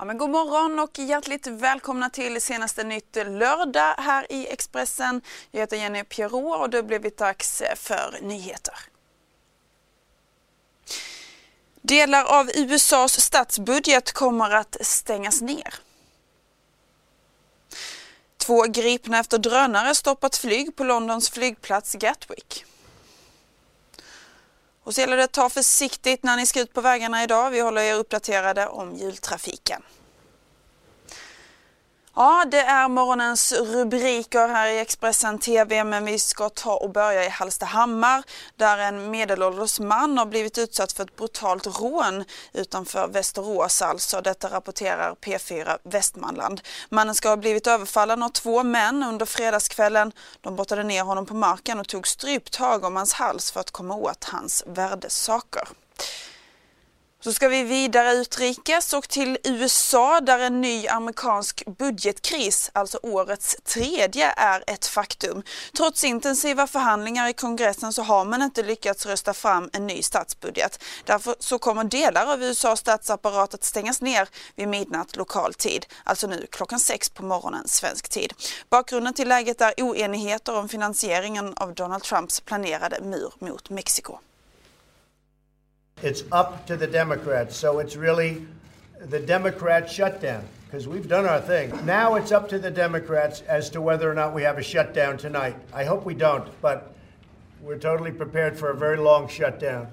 Ja, men god morgon och hjärtligt välkomna till senaste nytt lördag här i Expressen. Jag heter Jenny Pierrot och det har blivit dags för nyheter. Delar av USAs statsbudget kommer att stängas ner. Två gripna efter drönare stoppat flyg på Londons flygplats Gatwick. Och så gäller det att ta försiktigt när ni ska ut på vägarna idag. Vi håller er uppdaterade om jultrafiken. Ja, det är morgonens rubriker här i Expressen TV men vi ska ta och börja i Hallstahammar där en medelålders man har blivit utsatt för ett brutalt rån utanför Västerås alltså. Detta rapporterar P4 Västmanland. Mannen ska ha blivit överfallen av två män under fredagskvällen. De brottade ner honom på marken och tog stryptag om hans hals för att komma åt hans värdesaker. Så ska vi vidare utrikes och till USA där en ny amerikansk budgetkris, alltså årets tredje, är ett faktum. Trots intensiva förhandlingar i kongressen så har man inte lyckats rösta fram en ny statsbudget. Därför så kommer delar av USAs statsapparat att stängas ner vid midnatt lokal tid, alltså nu klockan sex på morgonen svensk tid. Bakgrunden till läget är oenigheter om finansieringen av Donald Trumps planerade mur mot Mexiko. It's up to the Democrats. So it's really the Democrat shutdown because we've done our thing. Now it's up to the Democrats as to whether or not we have a shutdown tonight. I hope we don't, but we're totally prepared for a very long shutdown.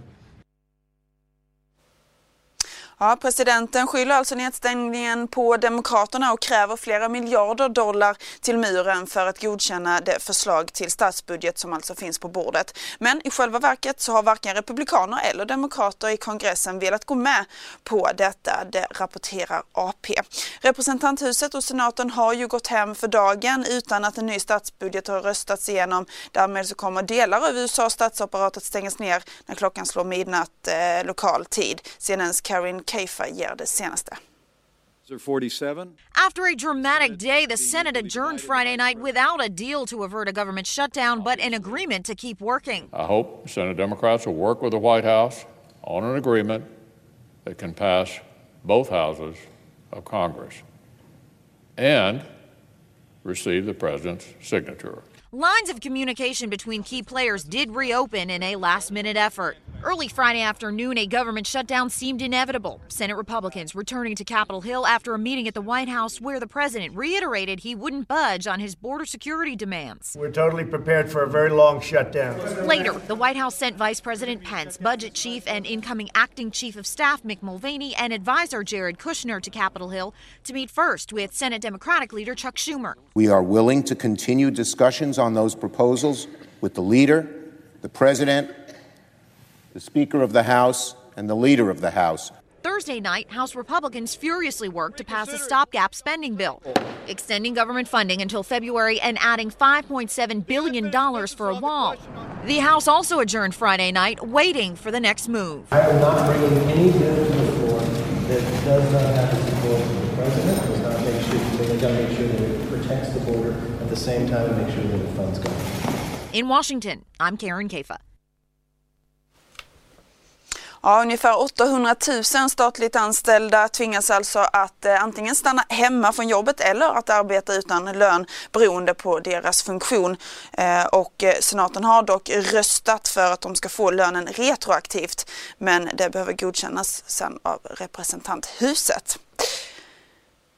Ja, presidenten skyller alltså nedstängningen på Demokraterna och kräver flera miljarder dollar till muren för att godkänna det förslag till statsbudget som alltså finns på bordet. Men i själva verket så har varken republikaner eller demokrater i kongressen velat gå med på detta, det rapporterar AP. Representanthuset och senaten har ju gått hem för dagen utan att en ny statsbudget har röstats igenom. Därmed så kommer delar av USAs statsapparat att stängas ner när klockan slår midnatt eh, lokal tid. CNNs Karin Keifa ger det senaste. After a dramatic day, the Senate adjourned Friday night without a deal to avert a government shutdown, but an agreement to keep working. I hope Senate Democrats will work with the White House on an agreement that can pass both houses of Congress and receive the president's signature. Lines of communication between key players did reopen in a last minute effort. Early Friday afternoon, a government shutdown seemed inevitable. Senate Republicans returning to Capitol Hill after a meeting at the White House where the president reiterated he wouldn't budge on his border security demands. We're totally prepared for a very long shutdown. Later, the White House sent Vice President Pence, budget chief and incoming acting chief of staff Mick Mulvaney, and advisor Jared Kushner to Capitol Hill to meet first with Senate Democratic leader Chuck Schumer. We are willing to continue discussions on those proposals with the leader, the president, the Speaker of the House, and the Leader of the House. Thursday night, House Republicans furiously worked to pass a stopgap spending bill, extending government funding until February and adding $5.7 billion for a wall. The House also adjourned Friday night, waiting for the next move. I am not bringing any bill to the floor that does not have the support of the President, does not make sure, they've got to make sure that it protects the border at the same time and make sure that the funds go. In Washington, I'm Karen Kafa. Ja, ungefär 800 000 statligt anställda tvingas alltså att eh, antingen stanna hemma från jobbet eller att arbeta utan lön beroende på deras funktion. Eh, och eh, senaten har dock röstat för att de ska få lönen retroaktivt men det behöver godkännas sen av representanthuset.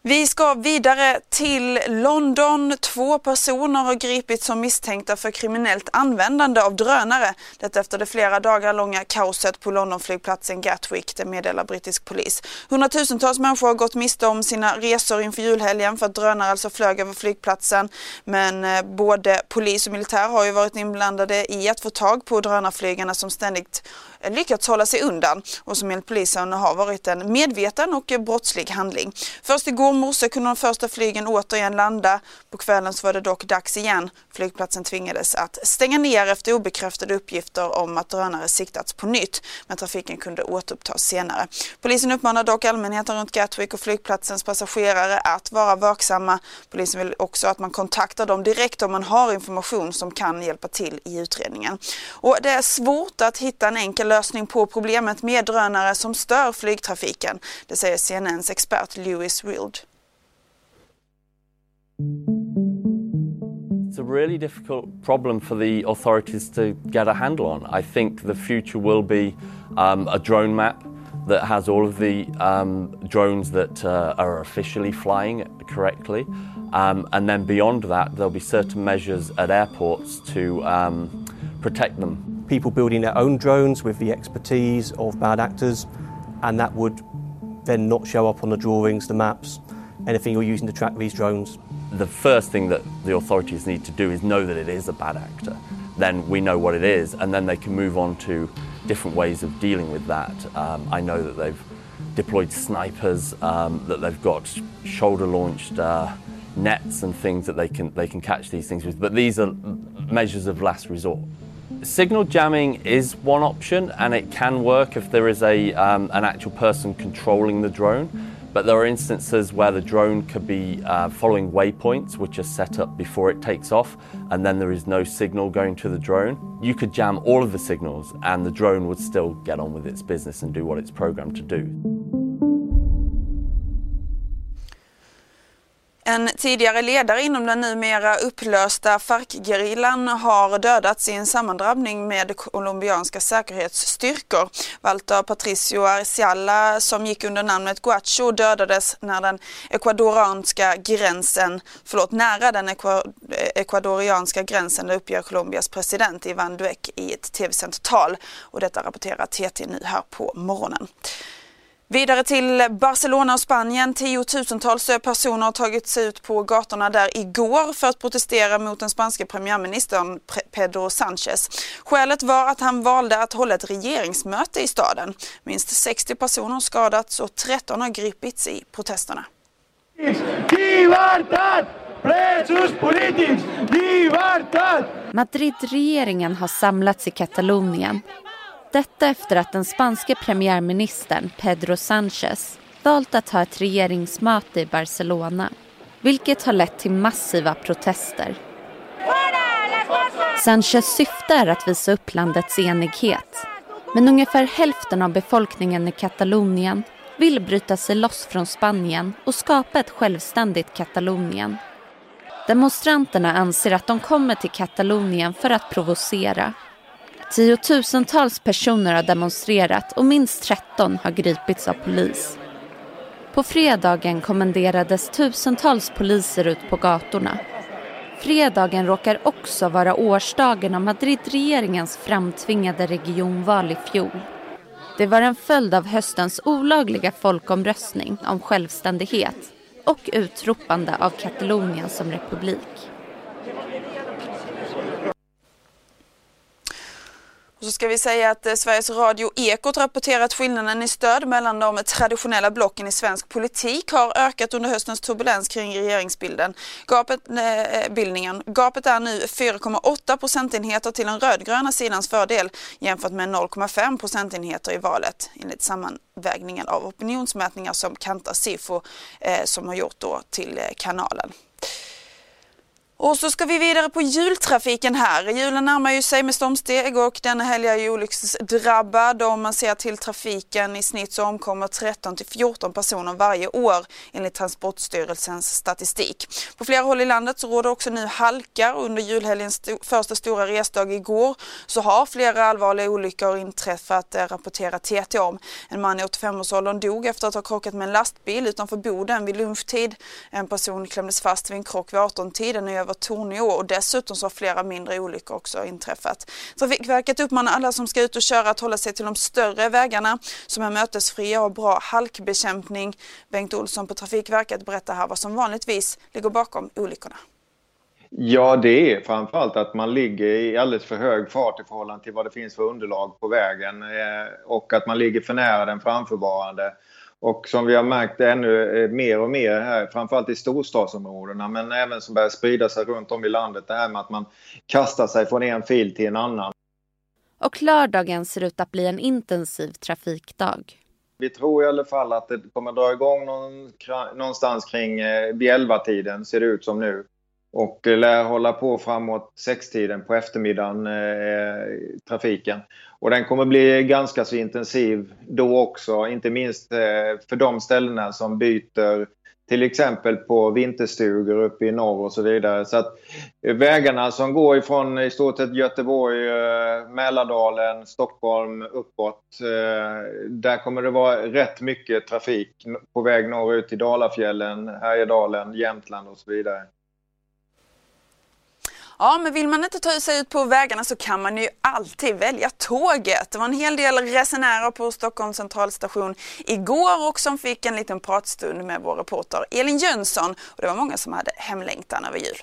Vi ska vidare till London. Två personer har gripits som misstänkta för kriminellt användande av drönare. Detta efter det flera dagar långa kaoset på Londonflygplatsen Gatwick, det meddelar brittisk polis. Hundratusentals människor har gått miste om sina resor inför julhelgen för att drönare alltså flög över flygplatsen. Men eh, både polis och militär har ju varit inblandade i att få tag på drönarflygarna som ständigt lyckats hålla sig undan och som enligt polisen har varit en medveten och brottslig handling. Först igår morse kunde de första flygen återigen landa. På kvällen så var det dock dags igen. Flygplatsen tvingades att stänga ner efter obekräftade uppgifter om att drönare siktats på nytt. Men trafiken kunde återupptas senare. Polisen uppmanar dock allmänheten runt Gatwick och flygplatsens passagerare att vara vaksamma. Polisen vill också att man kontaktar dem direkt om man har information som kan hjälpa till i utredningen. Och det är svårt att hitta en enkel lösning på problemet med drönare som stör flygtrafiken. Det säger CNNs expert Lewis. It's a really difficult problem for the authorities to get a handle on. I think the future will be um, a drone map that has all of the um, drones that uh, are officially flying correctly. Um, and then beyond that, there'll be certain measures at airports to um, protect them. People building their own drones with the expertise of bad actors, and that would then not show up on the drawings, the maps, anything you're using to track these drones. The first thing that the authorities need to do is know that it is a bad actor. Then we know what it is, and then they can move on to different ways of dealing with that. Um, I know that they've deployed snipers, um, that they've got shoulder launched uh, nets and things that they can, they can catch these things with, but these are measures of last resort. Signal jamming is one option and it can work if there is a, um, an actual person controlling the drone. But there are instances where the drone could be uh, following waypoints which are set up before it takes off, and then there is no signal going to the drone. You could jam all of the signals, and the drone would still get on with its business and do what it's programmed to do. En tidigare ledare inom den numera upplösta FARC-gerillan har dödats i en sammandrabbning med colombianska säkerhetsstyrkor. Walter Patricio Arciala som gick under namnet Guacho dödades när den ekvadorianska gränsen, förlåt, nära den ekvadorianska gränsen, det uppger Colombias president Ivan Duque i ett tv-sänt tal. Och detta rapporterar TT nu här på morgonen. Vidare till Barcelona och Spanien. Tiotusentals personer har tagit sig ut på gatorna där igår för att protestera mot den spanska premiärministern Pedro Sánchez. Skälet var att han valde att hålla ett regeringsmöte i staden. Minst 60 personer har skadats och 13 har gripits i protesterna. Madrid-regeringen har samlats i Katalonien detta efter att den spanske premiärministern Pedro Sánchez valt att ha ett regeringsmöte i Barcelona vilket har lett till massiva protester. Sánchez syfte är att visa upp landets enighet men ungefär hälften av befolkningen i Katalonien vill bryta sig loss från Spanien och skapa ett självständigt Katalonien. Demonstranterna anser att de kommer till Katalonien för att provocera Tiotusentals personer har demonstrerat och minst 13 har gripits av polis. På fredagen kommenderades tusentals poliser ut på gatorna. Fredagen råkar också vara årsdagen av Madridregeringens framtvingade regionval i fjol. Det var en följd av höstens olagliga folkomröstning om självständighet och utropande av Katalonien som republik. Och så ska vi säga att eh, Sveriges Radio Ekot rapporterar att skillnaden i stöd mellan de traditionella blocken i svensk politik har ökat under höstens turbulens kring regeringsbilden. Gapet, eh, eh bildningen. Gapet är nu 4,8 procentenheter till den rödgröna sidans fördel jämfört med 0,5 procentenheter i valet enligt sammanvägningen av opinionsmätningar som Kantar Sifo eh, som har gjort då till eh, kanalen. Och så ska vi vidare på jultrafiken här. Julen närmar ju sig med stormsteg och denna helg är ju olycksdrabbad. Om man ser till trafiken i snitt så omkommer 13 till 14 personer varje år enligt Transportstyrelsens statistik. På flera håll i landet så råder också nu halka. Under julhelgens första stora resdag igår så har flera allvarliga olyckor inträffat, eh, rapporterar TT om. En man i 85-årsåldern dog efter att ha krockat med en lastbil utanför Boden vid lunchtid. En person klämdes fast vid en krock vid 18-tiden över Torneå och dessutom så har flera mindre olyckor också inträffat. Trafikverket uppmanar alla som ska ut och köra att hålla sig till de större vägarna som är mötesfria och bra halkbekämpning. Bengt Olsson på Trafikverket berättar här vad som vanligtvis ligger bakom olyckorna. Ja, det är framförallt att man ligger i alldeles för hög fart i förhållande till vad det finns för underlag på vägen eh, och att man ligger för nära den framförvarande och som vi har märkt ännu eh, mer och mer här, framförallt i storstadsområdena, men även som börjar sprida sig runt om i landet, det här med att man kastar sig från en fil till en annan. Och lördagen ser ut att bli en intensiv trafikdag. Vi tror i alla fall att det kommer dra igång någon, någonstans kring eh, vid 11-tiden, ser det ut som nu. Och eh, lär hålla på framåt sextiden på eftermiddagen, eh, eh, trafiken. Och den kommer bli ganska så intensiv då också, inte minst eh, för de ställena som byter till exempel på vinterstugor uppe i norr och så vidare. Så att eh, vägarna som går ifrån i stort sett Göteborg, eh, Mälardalen, Stockholm uppåt. Eh, där kommer det vara rätt mycket trafik på väg norrut till Dalafjällen, Härjedalen, Jämtland och så vidare. Ja, men vill man inte ta sig ut på vägarna så kan man ju alltid välja tåget. Det var en hel del resenärer på Stockholms centralstation igår och som fick en liten pratstund med vår reporter Elin Jönsson. Och det var många som hade hemlängtan över jul.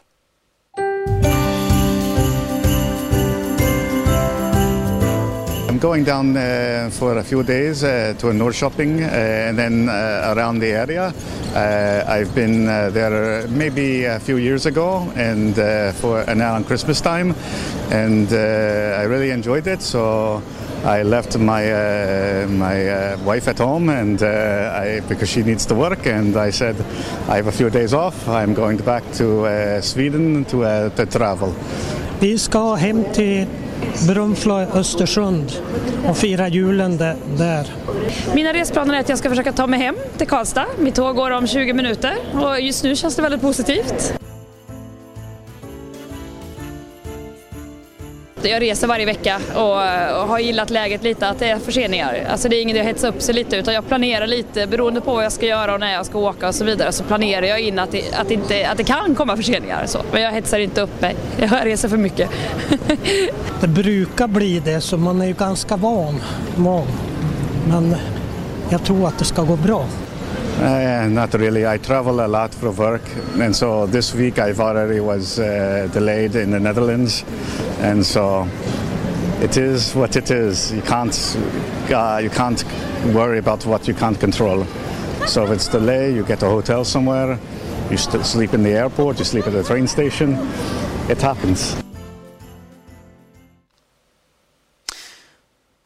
I'm going down uh, for a few days uh, to a North Shopping uh, and then uh, around the area. Uh, I've been uh, there maybe a few years ago and for now on Christmas time, and I really enjoyed it. So I left my my wife at home and I, because she needs to work, and I said I have a few days off. I'm going back to Sweden to to travel. Vi ska hem till Brunflo Östersund och fira julen där. Mina resplaner är att jag ska försöka ta mig hem till Karlstad. Mitt tåg går om 20 minuter och just nu känns det väldigt positivt. Jag reser varje vecka och, har gillat läget lite att det är förseningar. Alltså det är inget att hetsa upp sig lite utan jag planerar lite beroende på vad jag ska göra och när jag ska åka och så vidare så planerar jag in att det, att inte, att det kan komma förseningar. Så. Men jag hetsar inte upp mig. Jag reser för mycket. det brukar bli det så man är ju ganska van. van. Men jag tror att det ska gå bra. Uh, not really. I travel a lot for work, and so this week I've already was uh, delayed in the Netherlands, and so it is what it is. You can't uh, you can't worry about what you can't control. So if it's delay, you get a hotel somewhere, you sleep in the airport, you sleep at the train station. It happens.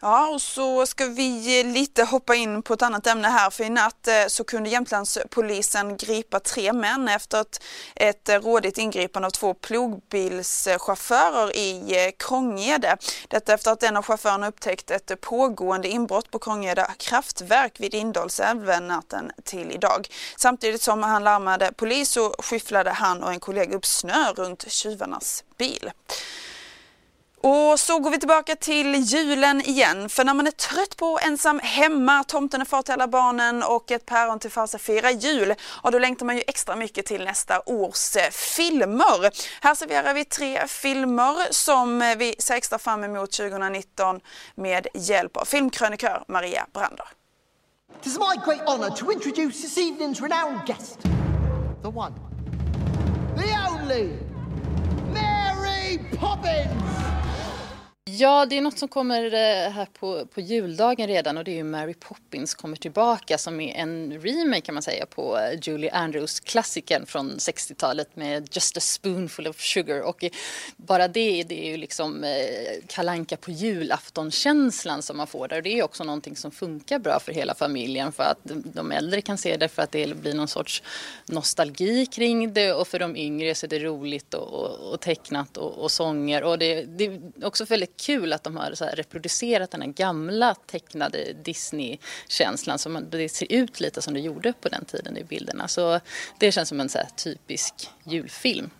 Ja, och så ska vi lite hoppa in på ett annat ämne här. För i natt eh, så kunde Jämtlandspolisen gripa tre män efter ett, ett rådigt ingripande av två plogbilschaufförer i eh, Krångede. Detta efter att en av chaufförerna upptäckt ett pågående inbrott på Krångede kraftverk vid Indalsälven natten till idag. Samtidigt som han larmade polis så skyfflade han och en kollega upp snö runt tjuvarnas bil. Och så går vi tillbaka till julen igen. För när man är trött på ensam hemma, tomten är far till alla barnen och ett päron till farsa fira jul, ja då längtar man ju extra mycket till nästa års eh, filmer. Här serverar vi tre filmer som vi ser extra fram emot 2019 med hjälp av filmkrönikör Maria Brander. It is my great honor to introduce this evening's renowned guest. The one, the only, Mary Poppins! Ja, det är något som kommer eh, här på, på juldagen redan och det är ju Mary Poppins kommer tillbaka som är en remake kan man säga på eh, Julie Andrews klassikern från 60-talet med Just a spoonful of sugar. Och bara det, det är ju liksom eh, kalanka på julaftonkänslan som man får där. Och det är också någonting som funkar bra för hela familjen för att de äldre kan se det för att det blir någon sorts nostalgi kring det. Och för de yngre så är det roligt och, och, och tecknat och, och sånger. Och det, det är också väldigt kul att de har så reproducerat den här gamla tecknade Disney-känslan. Som det ser ut lite som det gjorde på den tiden i bilderna. Så det känns som en så typisk julfilm.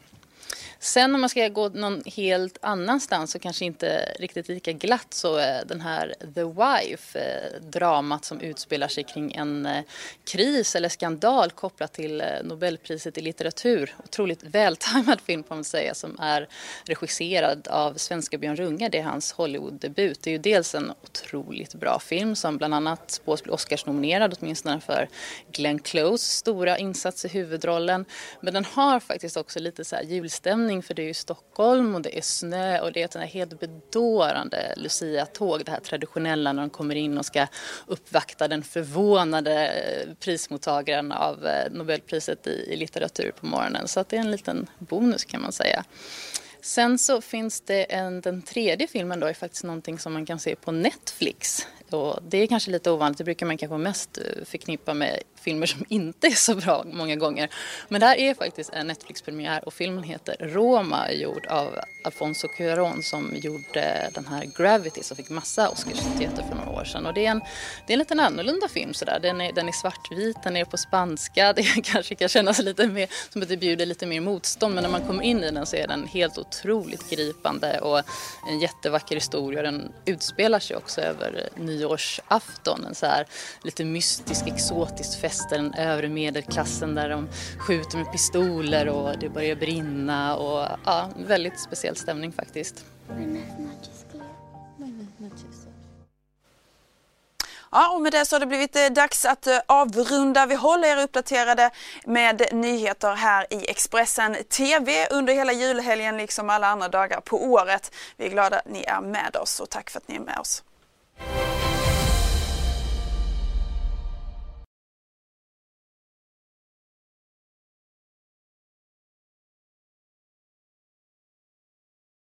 Sen om man ska gå någon helt annanstans så kanske inte riktigt lika glatt så är den här The Wife, eh, dramat som utspelar sig kring en eh, kris eller skandal kopplat till Nobelpriset i litteratur. Otroligt vältajmad film får man säga som är regisserad av svenska Björn Runge. Det är hans Hollywood-debut. Det är ju dels en otroligt bra film som bland annat spås bli Oscarsnominerad åtminstone för Glenn Close stora insats i huvudrollen. Men den har faktiskt också lite så här julstämning stämning för det är ju Stockholm och det är snö och det är ett helt bedårande Lucia-tåg, det här traditionella när de kommer in och ska uppvakta den förvånade eh, prismottagaren av eh, Nobelpriset i, i litteratur på morgonen. Så att det är en liten bonus kan man säga. Sen så finns det en, den tredje filmen då är faktiskt någonting som man kan se på Netflix. Och det är kanske lite ovanligt, det brukar man kanske mest eh, förknippa med filmer som inte är så bra många gånger. Men det här är faktiskt en Netflix-premiär och filmen heter Roma, gjord av Alfonso Cuarón som gjorde den här Gravity som fick massa Oscarsstatyetter för några år sedan. Och det är en, det är en lite annorlunda film sådär. Den är, den är svartvit, den är på spanska. Det kanske kan kännas lite mer som att det bjuder lite mer motstånd men när man kommer in i den så är den helt otroligt gripande och en jättevacker historia. Den utspelar sig också över nyårsafton. En så här lite mystisk, exotisk fest där den övre medelklassen där de skjuter med pistoler och det börjar brinna och ja, väldigt speciell stämning faktiskt. Ja, och med det så har det blivit eh, dags att eh, avrunda. Vi håller er uppdaterade med nyheter här i Expressen TV under hela julhelgen liksom alla andra dagar på året. Vi är glada att ni är med oss och tack för att ni är med oss.